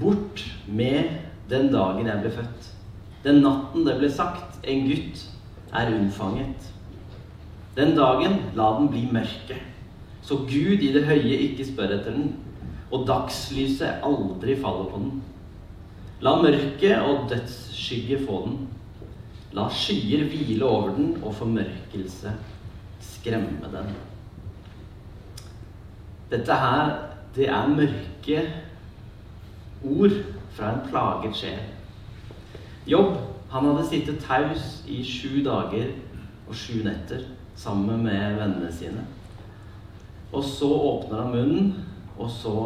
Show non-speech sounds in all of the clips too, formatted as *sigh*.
Bort med den dagen jeg ble født. Den natten det ble sagt, en gutt er unnfanget. Den dagen la den bli mørke, så Gud i det høye ikke spør etter den, og dagslyset aldri faller på den. La mørket og dødsskygge få den. La skyer hvile over den, og formørkelse skremme den. Dette her, det er mørke ord fra en plaget sjel. Jobb, han hadde sittet taus i sju dager og sju netter sammen med vennene sine. Og så åpner han munnen, og så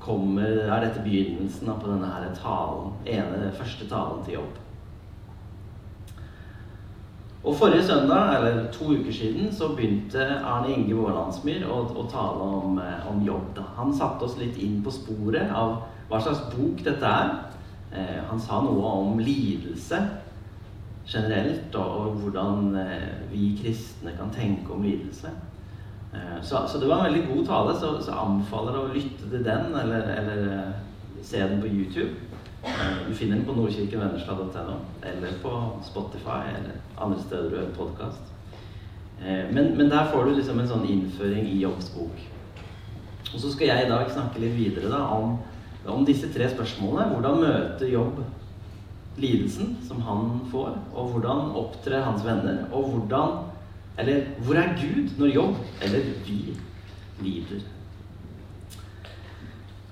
kommer, er dette begynnelsen på denne her talen, ene, første talen til jobb. Og Forrige søndag, eller to uker siden, så begynte Arne Inge Vårlandsmyr å, å tale om, eh, om, jobb. Da. Han satte oss litt inn på sporet av hva slags bok dette er. Eh, han sa noe om lidelse generelt, og, hvordan eh, vi kristne kan tenke om lidelse. Eh, så, så, det var en veldig god tale, så, så anbefaler jeg å lytte til den, eller, eller se den på YouTube. Du finner den på nordkirkenvennesla.no, eller på Spotify eller andre steder du hører podkast. Men, men, der får du liksom en sånn innføring i Jobbs bok. Og så skal jeg i dag snakke litt videre da, om, om disse tre spørsmålene. Hvordan møter Jobb lidelsen som han får? Og hvordan opptrer hans venner? Og hvordan eller hvor er Gud når jobb eller vi lider?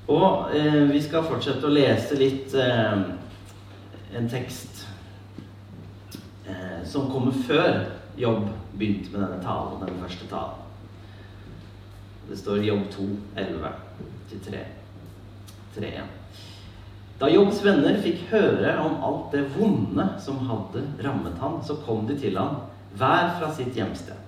Og eh, vi skal fortsette å lese litt eh, en tekst eh, som kommer før Jobb begynte med denne talen, den første talen. Det står Jobb 2, 11-3. 3. Da Jobbs venner fikk høre om alt det vonde som hadde rammet han, så kom de til han, hver fra sitt hjemsted.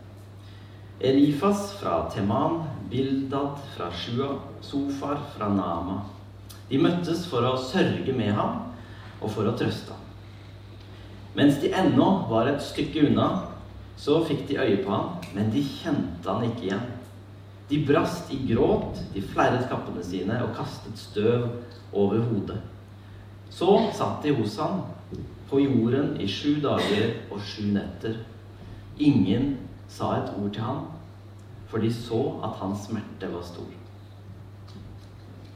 Elifas fra Teman, Bildad fra Shua, Sofar fra Nama. De møttes for å sørge med ham og for å trøste ham. Mens de ennå var et stykke unna, så fikk de øye på ham, men de kjente han ikke igjen. De brast i gråt, de flerret kappene sine og kastet støv over hodet. Så satt de hos ham på jorden i sju dager og sju netter. Ingen sa et ord til ham, for de så at hans smerte var stor.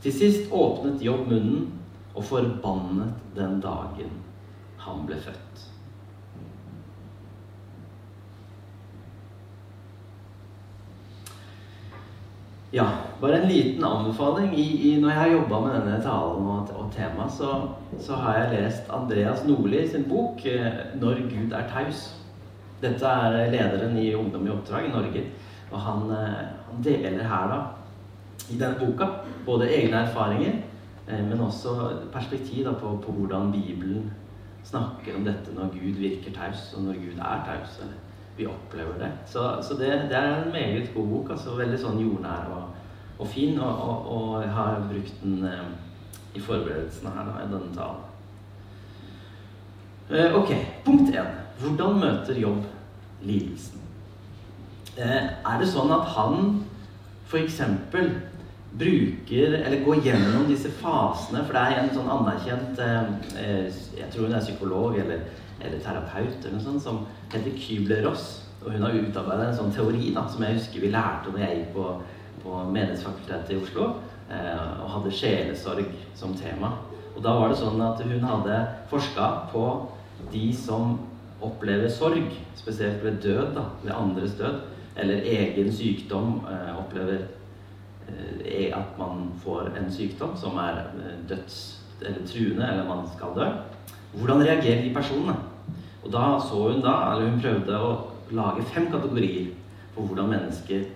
Til sist åpnet Jobb munnen og forbannet den dagen han ble født. Ja, bare en liten anbefaling. I, i, når jeg har jobba med denne talen og, og temaet, så, så, har jeg lest Andreas Nordli sin bok eh, 'Når Gud er taus'. Dette er lederen i Ungdom i oppdrag i Norge. Og han, eh, han deler her, da, i denne boka, både egne erfaringer, eh, men også perspektiv da, på, på, hvordan Bibelen snakker om dette når Gud virker taus, og når Gud er taus. Eller vi opplever det. Så, så det, det, er en meget god bok. altså Veldig sånn jordnær og, og fin. Og, og, og, jeg har brukt den eh, i forberedelsene her da, i denne talen. Eh, ok, punkt én. Hvordan møter jobb lidelsen? Eh, er det sånn at han f.eks. bruker eller går gjennom disse fasene For det er en sånn anerkjent eh, Jeg tror hun er psykolog eller, eller terapeut eller noe sånt, som heter Kybler-Ross. Og hun har utarbeida en sånn teori da, som jeg husker vi lærte når jeg gikk på, på Menighetsfakultetet i Oslo og hadde sjelesorg som tema. Og da var det sånn at hun hadde forska på de som opplever sorg, spesielt ved død, da, ved andres død, eller egen sykdom, eh, opplever eh, at man får en sykdom som er eh, døds- eller truende, eller man skal dø. Hvordan reagerer de personene? Og da så hun da, eller hun prøvde å lage fem kategorier på hvordan mennesker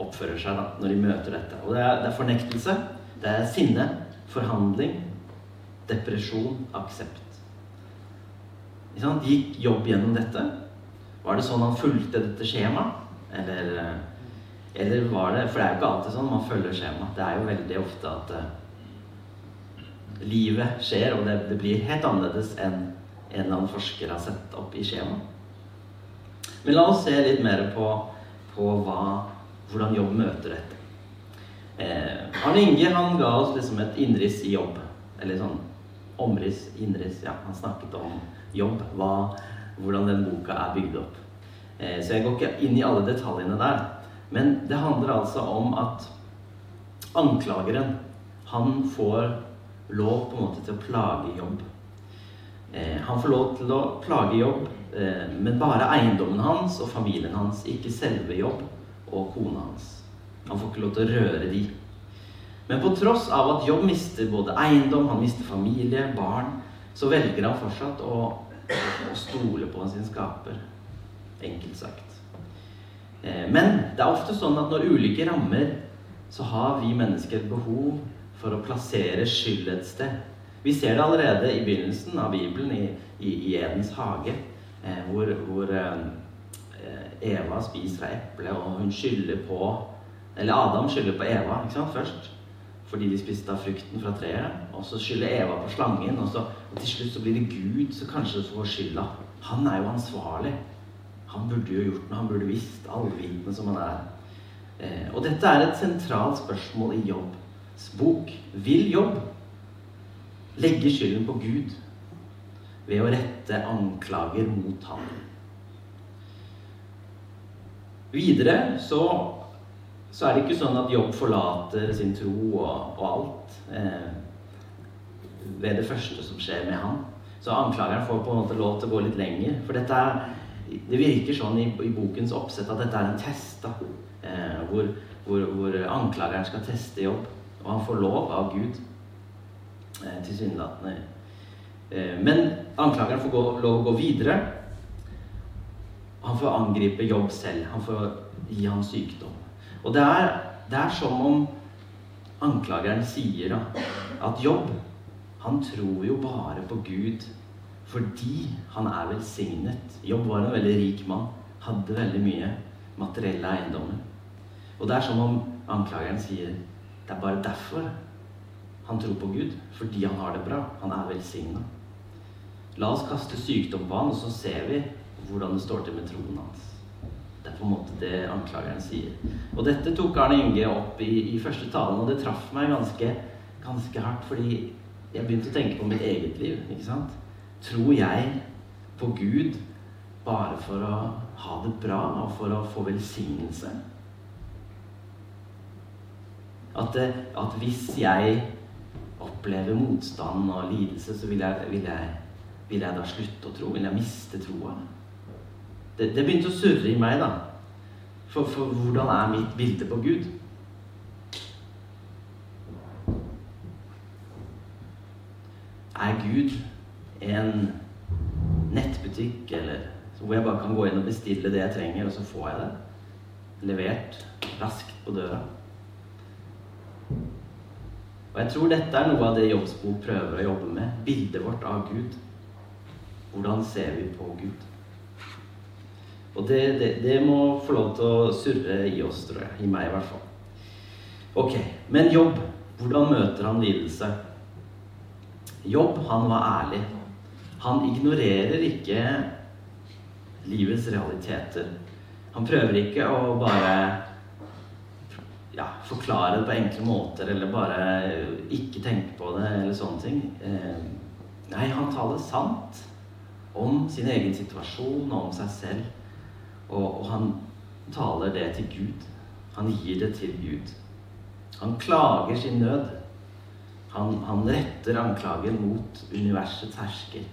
oppfører seg da, når de møter dette. Og det er, det er fornektelse, det er sinne, forhandling, depresjon, aksept. Gikk jobb gjennom dette? Var det sånn han fulgte dette skjemaet? Eller, eh, eller var det For det er jo ikke alltid sånn man følger skjemaet. Det er jo veldig ofte at uh, livet skjer, og det, det, blir helt annerledes enn en eller annen forsker har sett opp i skjemaet. Men la oss se litt mer på, på hva, hvordan jobb møter dette. Eh, Arne Inge han ga oss liksom et innriss i jobb. Eller sånn omriss, innriss. Ja, han snakket om jobb. Hva, hvordan den boka er bygd opp. Eh, så jeg går ikke inn i alle detaljene der. Men det handler altså om at anklageren, han får lov på en måte til å plage jobb. Eh, han får lov til å plage jobb, eh, men bare eiendommen hans og familien hans, ikke selve jobb og kona hans. Han får ikke lov til å røre de. Men på tross av at Jobb mister både eiendom, han mister familie, barn, så velger han fortsatt å, å stole på sin skaper. Enkelt sagt. Eh, men det er ofte sånn at når ulykker rammer, så har vi mennesker behov for å plassere skyld et sted. Vi ser det allerede i begynnelsen av Bibelen, i, i, i Edens hage, eh, hvor, hvor eh, Eva spiser av eplet, og hun skylder på Eller Adam skylder på Eva ikke sant, først. Fordi de spiste av frukten fra treet. Og så skylder Eva på slangen. Og, så, og til slutt så blir det Gud som kanskje får skylda. Han er jo ansvarlig. Han burde jo gjort noe. Han burde visst, allvitende som han er. Eh, og dette er et sentralt spørsmål i Jobbs bok. Vil Jobb legge skylden på Gud ved å rette anklager mot ham? Videre så, så, er det ikke sånn at Jobb forlater sin tro og, og alt eh, ved det første som skjer med ham. Så anklageren får på en måte lov til å gå litt lenger. For dette er, det virker sånn i, i bokens oppsett at dette er en test. da, eh, hvor, hvor, hvor, anklageren skal teste Jobb. Og han får lov av Gud, tilsynelatende. Eh, men anklageren får gå, lov å gå videre. Han får angripe jobb selv. Han får gi ham sykdom. Og det er, det er som om anklageren sier da, at jobb Han tror jo bare på Gud fordi han er velsignet. Jobb var en veldig rik mann. Hadde veldig mye materielle eiendommer. Og det er som om anklageren sier det er bare derfor han tror på Gud. Fordi han har det bra. Han er velsigna. La oss kaste sykdom på han, og så ser vi hvordan det står til med troen hans. Det er på en måte det anklageren sier. Og dette tok Arne Inge opp i, i første talen, og det traff meg ganske, ganske, hardt, fordi jeg begynte å tenke på mitt eget liv. ikke sant? Tror jeg på Gud bare for å ha det bra og for å få velsignelse? At, det, at hvis jeg opplever motstand og lidelse, så vil jeg, vil jeg, vil jeg da slutte å tro? Vil jeg miste troa? det, det, begynte å surre i meg, da. For, for hvordan er mitt bilde på Gud? Er Gud en nettbutikk eller hvor jeg bare kan gå inn og bestille det jeg trenger, og så får jeg det levert raskt på døra? Og jeg tror dette er noe av det Jobbsbo prøver å jobbe med. Bildet vårt av Gud. Hvordan ser vi på Gud? Og det, det, det, må få lov til å surre i oss, tror jeg. I meg, i hvert fall. Ok, Men jobb. Hvordan møter han lidelse? Jobb, han var ærlig. Han ignorerer ikke livets realiteter. Han prøver ikke å bare ja, forklare det på enkle måter, eller bare ikke tenke på det, eller sånne ting. Eh, nei, han taler sant om sin egen situasjon og om seg selv. Og, og han taler det til Gud. Han gir det til Gud. Han klager sin nød. Han, han retter anklagen mot universets hersker.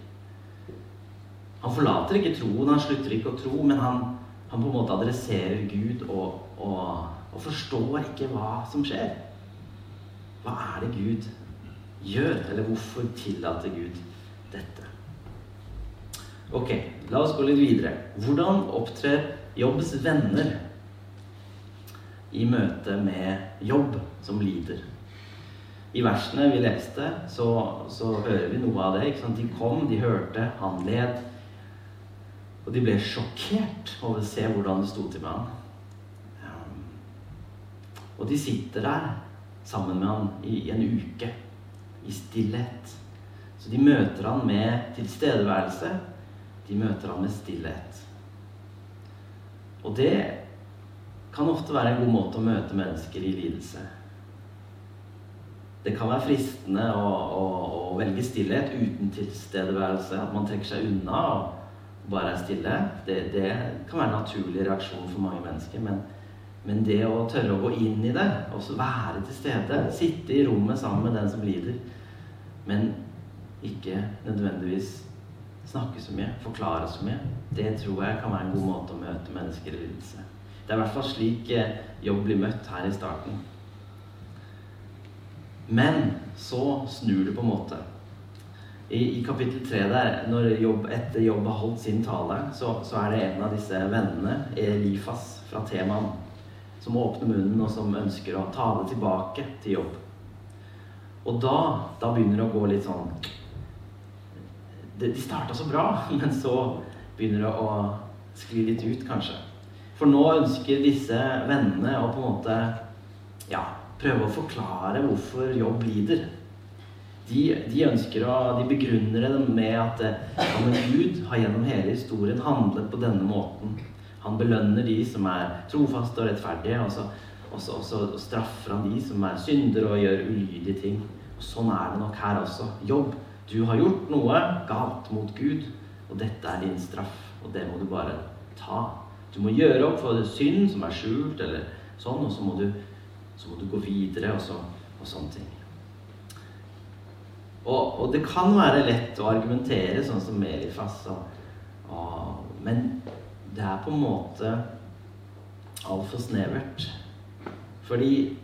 Han forlater ikke troen, han slutter ikke å tro, men han, han på en måte adresserer Gud og, og, og, forstår ikke hva som skjer. Hva er det Gud gjør, eller hvorfor tillater Gud dette? Ok, la oss gå litt videre. Hvordan opptrer Jobbs venner i møte med jobb som lider? I versene vi leste, så, så hører vi noe av det. De kom, de hørte, han led. Og de ble sjokkert over å se hvordan det sto til med han. Og de sitter der sammen med han i en uke, i stillhet. Så de møter han med tilstedeværelse de møter ham med stillhet. Og det kan ofte være en god måte å møte mennesker i lidelse. det kan være fristende å, å, å velge stillhet uten tilstedeværelse. At man trekker seg unna og bare er stille. Det, det kan være en naturlig reaksjon for mange mennesker. Men, men det å tørre å gå inn i det, og være til stede, sitte i rommet sammen med den som lider, men ikke nødvendigvis snakke så mye, forklare så mye, det tror jeg kan være en god måte å møte mennesker i lidelse. Det er i hvert fall slik eh, jobb blir møtt her i starten. Men så snur det på en måte. I, i kapittel tre der, når jobb, etter Jobb har holdt sin tale, så, så, er det en av disse vennene, Elifas fra Teman, som åpner munnen, og som ønsker å ta det tilbake til jobb. Og da, da begynner det å gå litt sånn De, starta så bra, *laughs* men så begynner det å skli litt ut, kanskje. For nå ønsker disse vennene å på en måte ja, prøve å forklare hvorfor jobb lider. De, de, ønsker å, de begrunner det med at ja, men Gud har gjennom hele historien handlet på denne måten. Han belønner de som er trofaste og rettferdige, og så, og så, og så straffer han de som er syndere og gjør ulydige ting. Og Sånn er det nok her også. Jobb. Du har gjort noe galt mot Gud, og dette er din straff. Og det må du bare ta. Du må gjøre opp for synd som er skjult, eller sånn, og så må du så må du gå videre, og, så, og sånne ting. Og, og, det kan være lett å argumentere sånn som Melifas, og, og, men det er på en måte altfor snevert. Fordi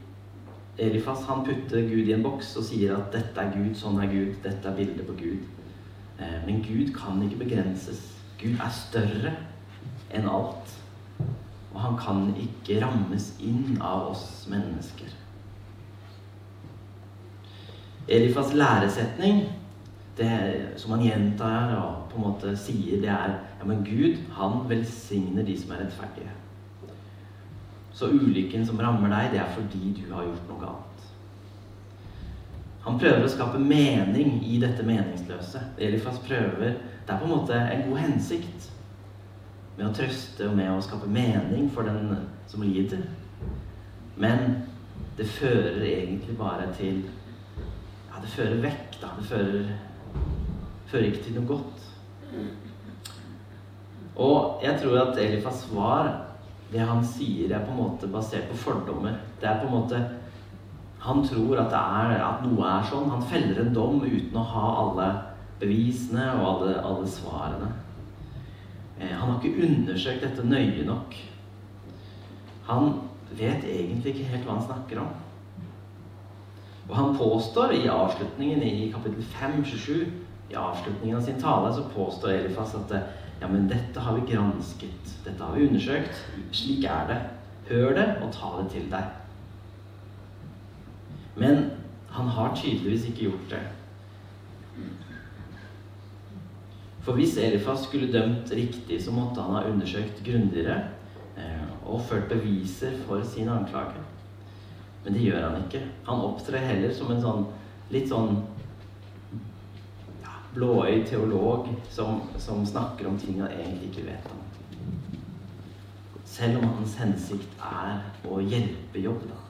Elifas han putter Gud i en boks og sier at 'dette er Gud, sånn er Gud, dette er bildet på Gud'. Eh, men Gud kan ikke begrenses. Gud er større enn alt. Og han kan ikke rammes inn av oss mennesker. Elifas læresetning, det som han gjentar og på en måte sier, det er ja, men Gud, han velsigner de som er rettferdige. Så ulykken som rammer deg, det er fordi du har gjort noe galt. Han prøver å skape mening i dette meningsløse. Elifas prøver Det er på en måte en god hensikt med å trøste og med å skape mening for den som lider. Men det fører egentlig bare til Ja, det fører vekk, da. Det fører, fører ikke til noe godt. Og jeg tror at Elifas svar, det han sier, er på en måte basert på fordommer. Det er på en måte Han tror at, er, at noe er sånn. Han feller en dom uten å ha alle bevisene og alle, alle svarene. Eh, han har ikke undersøkt dette nøye nok. Han vet egentlig ikke helt hva han snakker om. Og han påstår i avslutningen i kapittel 5, 27, i avslutningen av sin tale, så påstår Elifas at ja, men dette har vi gransket, dette har vi undersøkt. Slik er det. Hør det, og ta det til deg. Men han har tydeligvis ikke gjort det. For hvis Elifas skulle dømt riktig, så måtte han ha undersøkt grundigere eh, og ført beviser for sin anklage. Men det gjør han ikke. Han opptrer heller som en sånn litt sånn blåøyd teolog som, som, snakker om ting han egentlig ikke vet om. Selv om hans hensikt er å hjelpe jobb, da.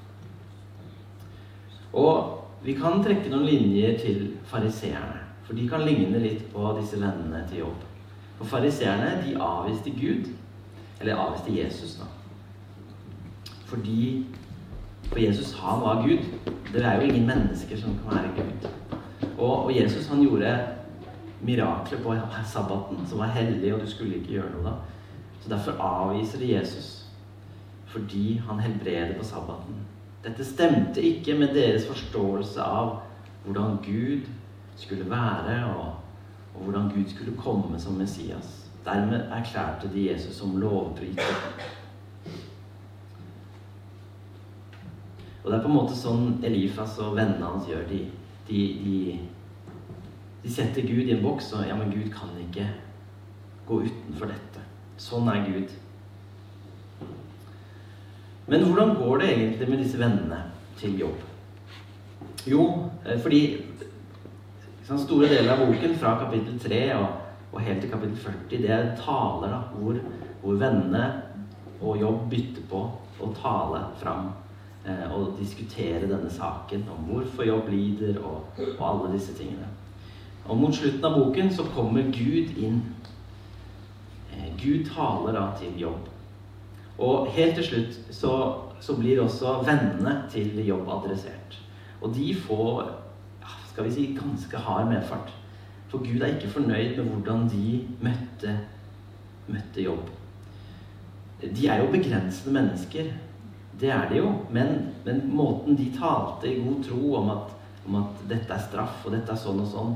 Og vi kan trekke noen linjer til fariseerne. For de kan ligne litt på disse vennene til jobb. For fariseerne, de avviste Gud. Eller avviste Jesus, da. Fordi For Jesus, han var Gud. Det er jo ingen mennesker som kan være Gud. Og, og Jesus, han gjorde mirakler på sabbaten, som var hellig, og du skulle ikke gjøre noe da. Så derfor avviser de Jesus. Fordi han helbreder på sabbaten. Dette stemte ikke med deres forståelse av hvordan Gud skulle være, og, og hvordan Gud skulle komme som Messias. Dermed erklærte de Jesus som lovbryter. Og det er på en måte sånn Elifas og vennene hans gjør. De, de, de, de setter Gud i en boks, og ja, men Gud kan ikke gå utenfor dette. Sånn er Gud. Men hvordan går det egentlig med disse vennene til jobb? Jo, eh, fordi Sånn store deler av boken, fra kapittel 3 og, og, helt til kapittel 40, det er taler da, hvor, hvor vennene og jobb bytter på å tale fram eh, og diskutere denne saken om hvorfor jobb lider, og, og alle disse tingene. Og mot slutten av boken så kommer Gud inn. Eh, Gud taler da til jobb. Og helt til slutt så, så blir også vennene til jobb adressert. Og de får skal vi si, ganske hard medfart. For Gud er ikke fornøyd med hvordan de møtte, møtte jobb. De er jo begrensede mennesker. Det er de jo. Men, men måten de talte i god tro om at, om at, dette er straff, og dette er sånn og sånn,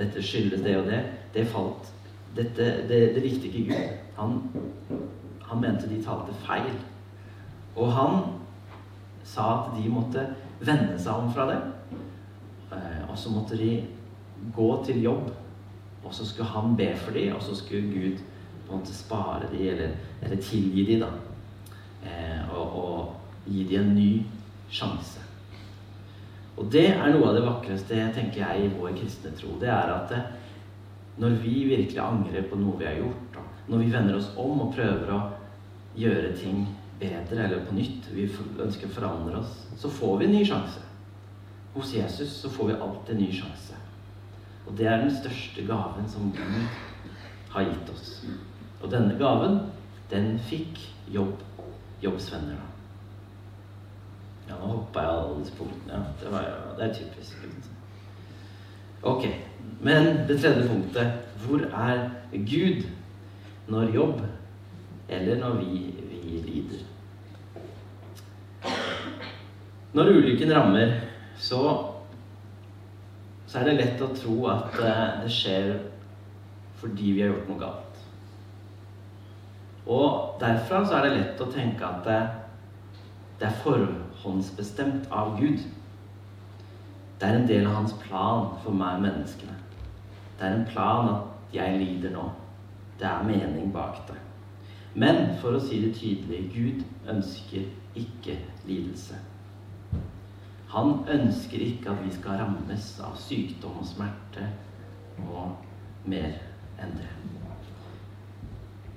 dette skyldes det og det, det falt dette, det, det likte ikke Gud. Han, han mente de talte feil. Og han sa at de måtte vende seg om fra det. Eh, og så måtte de gå til jobb, og så skulle han be for dem, og så skulle Gud på en måte spare dem, eller, eller tilgi dem, da. Eh, og, og, gi dem en ny sjanse. Og det er noe av det vakreste tenker jeg i vår kristne tro. Det er at når vi virkelig angrer på noe vi har gjort, når vi vender oss om og prøver å gjøre ting bedre eller på nytt, vi ønsker å forandre oss, så får vi en ny sjanse. Hos Jesus så får vi alltid en ny sjanse. Og det er den største gaven som Gud har gitt oss. Og denne gaven, den fikk jobb, jobbsvenner. da. Ja, nå hoppa jeg alle disse punktene. Ja, det, var, det er typisk. Ok. Men det tredje punktet Hvor er Gud når jobb eller når vi, vi lider? Når ulykken rammer, så, så er det lett å tro at eh, det skjer fordi vi har gjort noe galt. Og derfra så er det lett å tenke at det, det er forhåndsbestemt av Gud. Det er en del av hans plan for meg og menneskene. Det er en plan at jeg lider nå. Det er mening bak det. Men for å si det tydelig Gud ønsker ikke lidelse. Han ønsker ikke at vi skal rammes av sykdom og smerte og mer enn det.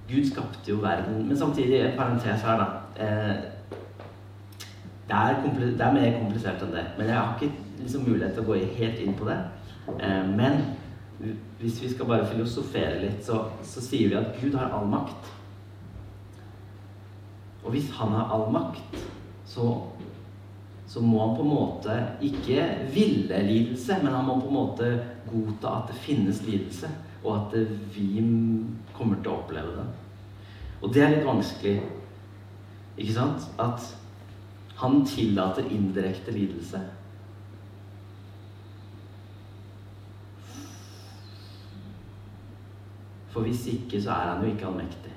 Gud skapte jo verden Men samtidig, en parentes her, da. Det, er det, er mer komplisert enn det. Men jeg har ikke liksom mulighet til å gå helt inn på det. Eh, men hvis vi skal bare filosofere litt, så, så sier vi at Gud har all makt. Og hvis han har all makt, så så må han på en måte ikke ville lidelse, men han må på en måte godta at det finnes lidelse, og at vi kommer til å oppleve det. Og det er litt vanskelig, ikke sant? At han tillater indirekte lidelse. For hvis ikke, så er han jo ikke allmektig.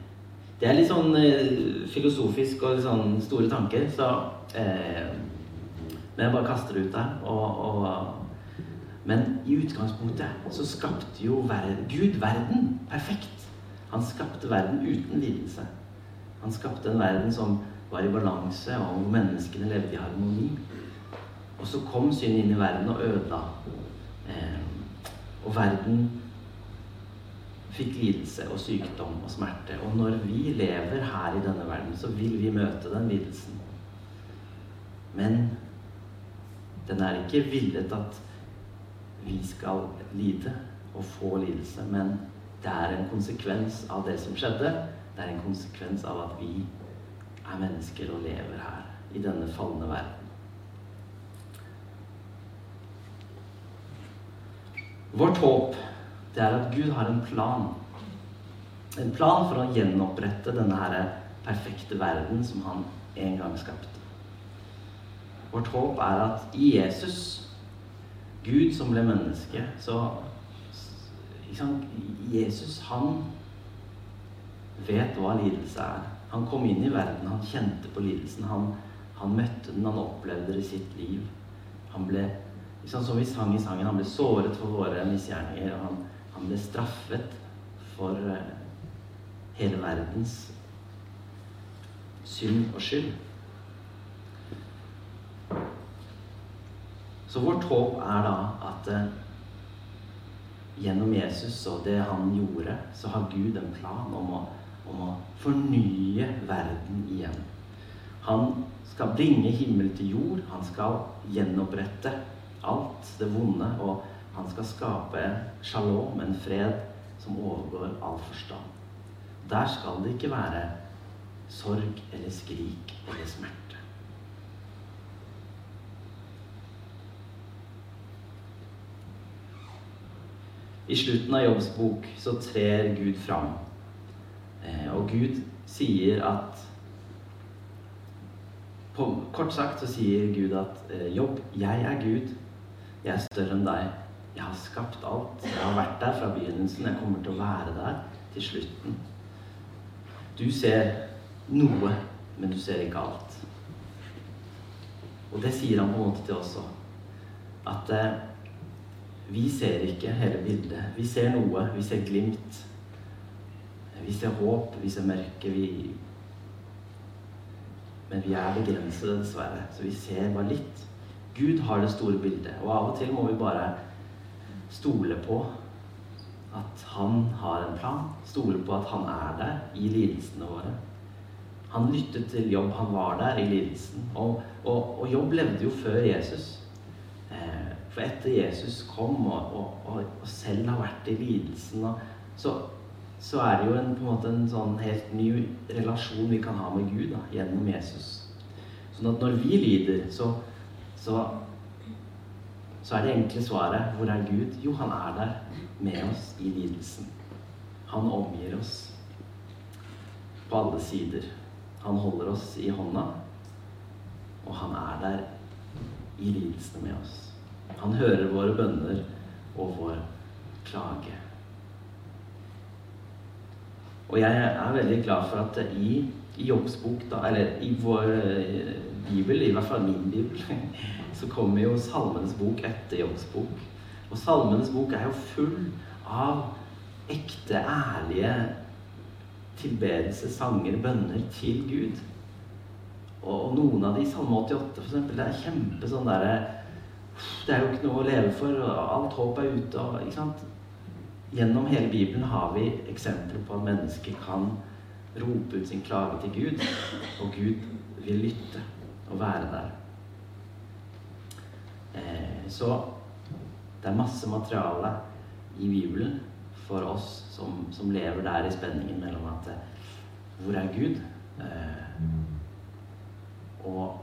Det er litt sånn eh, filosofisk og litt sånn store tanker, så eh, men jeg bare kaster det ut der. Og, og, men i utgangspunktet så skapte jo verden, Gud verden perfekt. Han skapte verden uten lidelse. Han skapte en verden som var i balanse, og hvor menneskene levde i harmoni. Og så kom synd inn i verden og ødela. Eh, og verden fikk lidelse og sykdom og smerte. Og når vi lever her i denne verden, så vil vi møte den lidelsen. Men den er ikke villet at vi skal lide og få lidelse, men det er en konsekvens av det som skjedde. Det er en konsekvens av at vi er mennesker og lever her i denne falne verden. Vårt håp det er at Gud har en plan. En plan for å gjenopprette denne her perfekte verden som han en gang skapte. Vårt håp er at i Jesus, Gud som ble menneske, så liksom, Jesus, han vet hva lidelse er. Han kom inn i verden, han kjente på lidelsen. Han, han møtte den, han opplevde det i sitt liv. Han ble, liksom, som vi sang i sangen, han ble såret for våre misgjerninger. Han, han ble straffet for uh, hele verdens synd og skyld. Så vårt håp er da at eh, gjennom Jesus og det han gjorde, så har Gud en plan om å, å fornye verden igjen. Han skal bringe himmel til jord. Han skal gjenopprette alt det vonde. Og han skal skape shalom, en fred som overgår all forstand. Der skal det ikke være sorg eller skrik eller smerte. I slutten av Jobbs bok så trer Gud fram. Eh, og Gud sier at på, Kort sagt så sier Gud at eh, Jobb, jeg er Gud. Jeg er større enn deg. Jeg har skapt alt. Jeg har vært der fra begynnelsen. Jeg kommer til å være der til slutten. Du ser noe, men du ser ikke alt. Og det sier han på en måte til oss. At eh, vi ser ikke hele bildet. Vi ser noe. Vi ser glimt. Vi ser håp. Vi ser mørke. Vi Men vi er begrensede, dessverre. Så vi ser bare litt. Gud har det store bildet. Og av og til må vi bare stole på at han har en plan. Stole på at han er der i lidelsene våre. Han lyttet til jobb. Han var der i lidelsen. Og, og, og jobb levde jo før Jesus. For etter Jesus kom og, og selv har vært i lidelsen, så, så, er det jo en, på en måte en sånn helt ny relasjon vi kan ha med Gud da, gjennom Jesus. Sånn at når vi lider, så, så, så er det enkle svaret hvor er Gud? Jo, han er der med oss i lidelsen. Han omgir oss på alle sider. Han holder oss i hånda, og han er der i lidelsene med oss. Han hører våre bønner og vår klage. Og jeg er veldig glad for at i, i Jobbs bok, da, eller i vår eh, bibel, i hvert fall min bibel, *laughs* så kommer jo Salmenes bok etter Jobbs bok. Og Salmenes bok er jo full av ekte, ærlige tilbedelse, sanger, bønner til Gud. Og, noen av de, Salme 88 for eksempel, det er kjempe sånn derre det er jo ikke noe å leve for, og alt håp er ute. Og, ikke sant? Gjennom hele Bibelen har vi eksempler på at mennesker kan rope ut sin klage til Gud, og Gud vil lytte og være der. Eh, så det er masse materiale i Bibelen for oss som, som lever der i spenningen mellom at eh, Hvor er Gud? Eh, og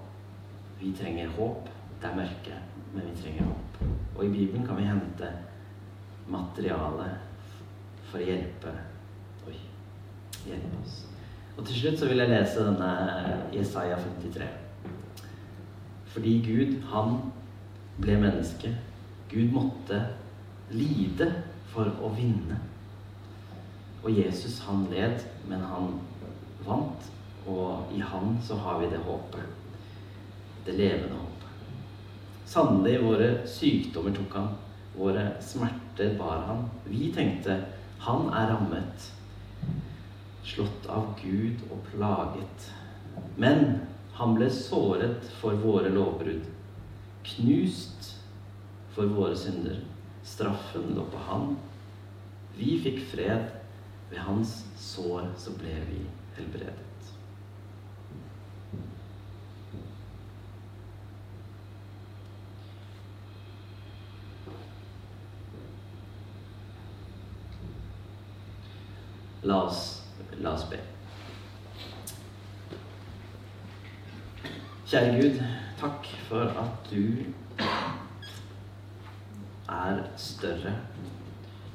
vi trenger håp. Det er mørke men vi trenger håp. Og i Bibelen kan vi hente materiale for å hjelpe Oi, hjelpe oss. Og til slutt så vil jeg lese denne Jesaja 53. Fordi Gud, han ble menneske. Gud måtte lide for å vinne. Og Jesus, han led, men han vant. Og i han så har vi det håpet. Det levende håpet. Sannelig, våre sykdommer tok han, våre smerter bar han. Vi tenkte han er rammet, slått av Gud og plaget. Men han ble såret for våre lovbrudd, knust for våre synder. Straffen lå på han. Vi fikk fred. Ved hans sår så ble vi helbredet. La oss, la oss be. Kjære Gud, takk for at du er større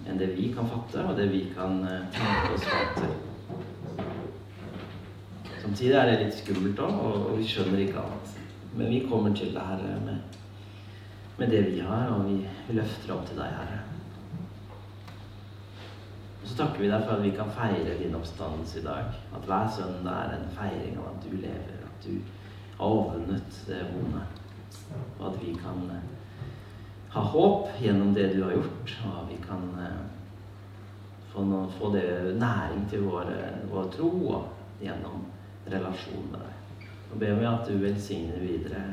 enn det vi kan fatte, og det vi kan eh, tenke oss fatte. Samtidig er det litt skummelt òg, og vi skjønner ikke alt. Men vi kommer til det, Herre, med, med det vi har, og vi løfter opp til deg, Herre. Takker vi deg for at vi kan feire din oppstandelse i dag. At hver søndag er en feiring av at du lever, at du har overvunnet det vonde. Og at vi kan eh, ha håp gjennom det du har gjort, og at vi kan eh, få, noe, få det næring til vår, vår tro og gjennom relasjon med deg. Nå ber vi at du velsigner videre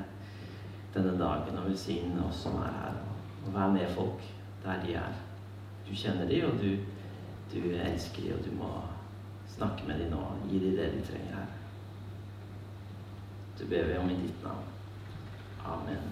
denne dagen, og velsigner oss som er her. Og vær med folk der de er. Du kjenner de, og du du elsker dem, og du må snakke med dem nå. Gi dem det de trenger her. Du ber vi om i ditt navn. Amen.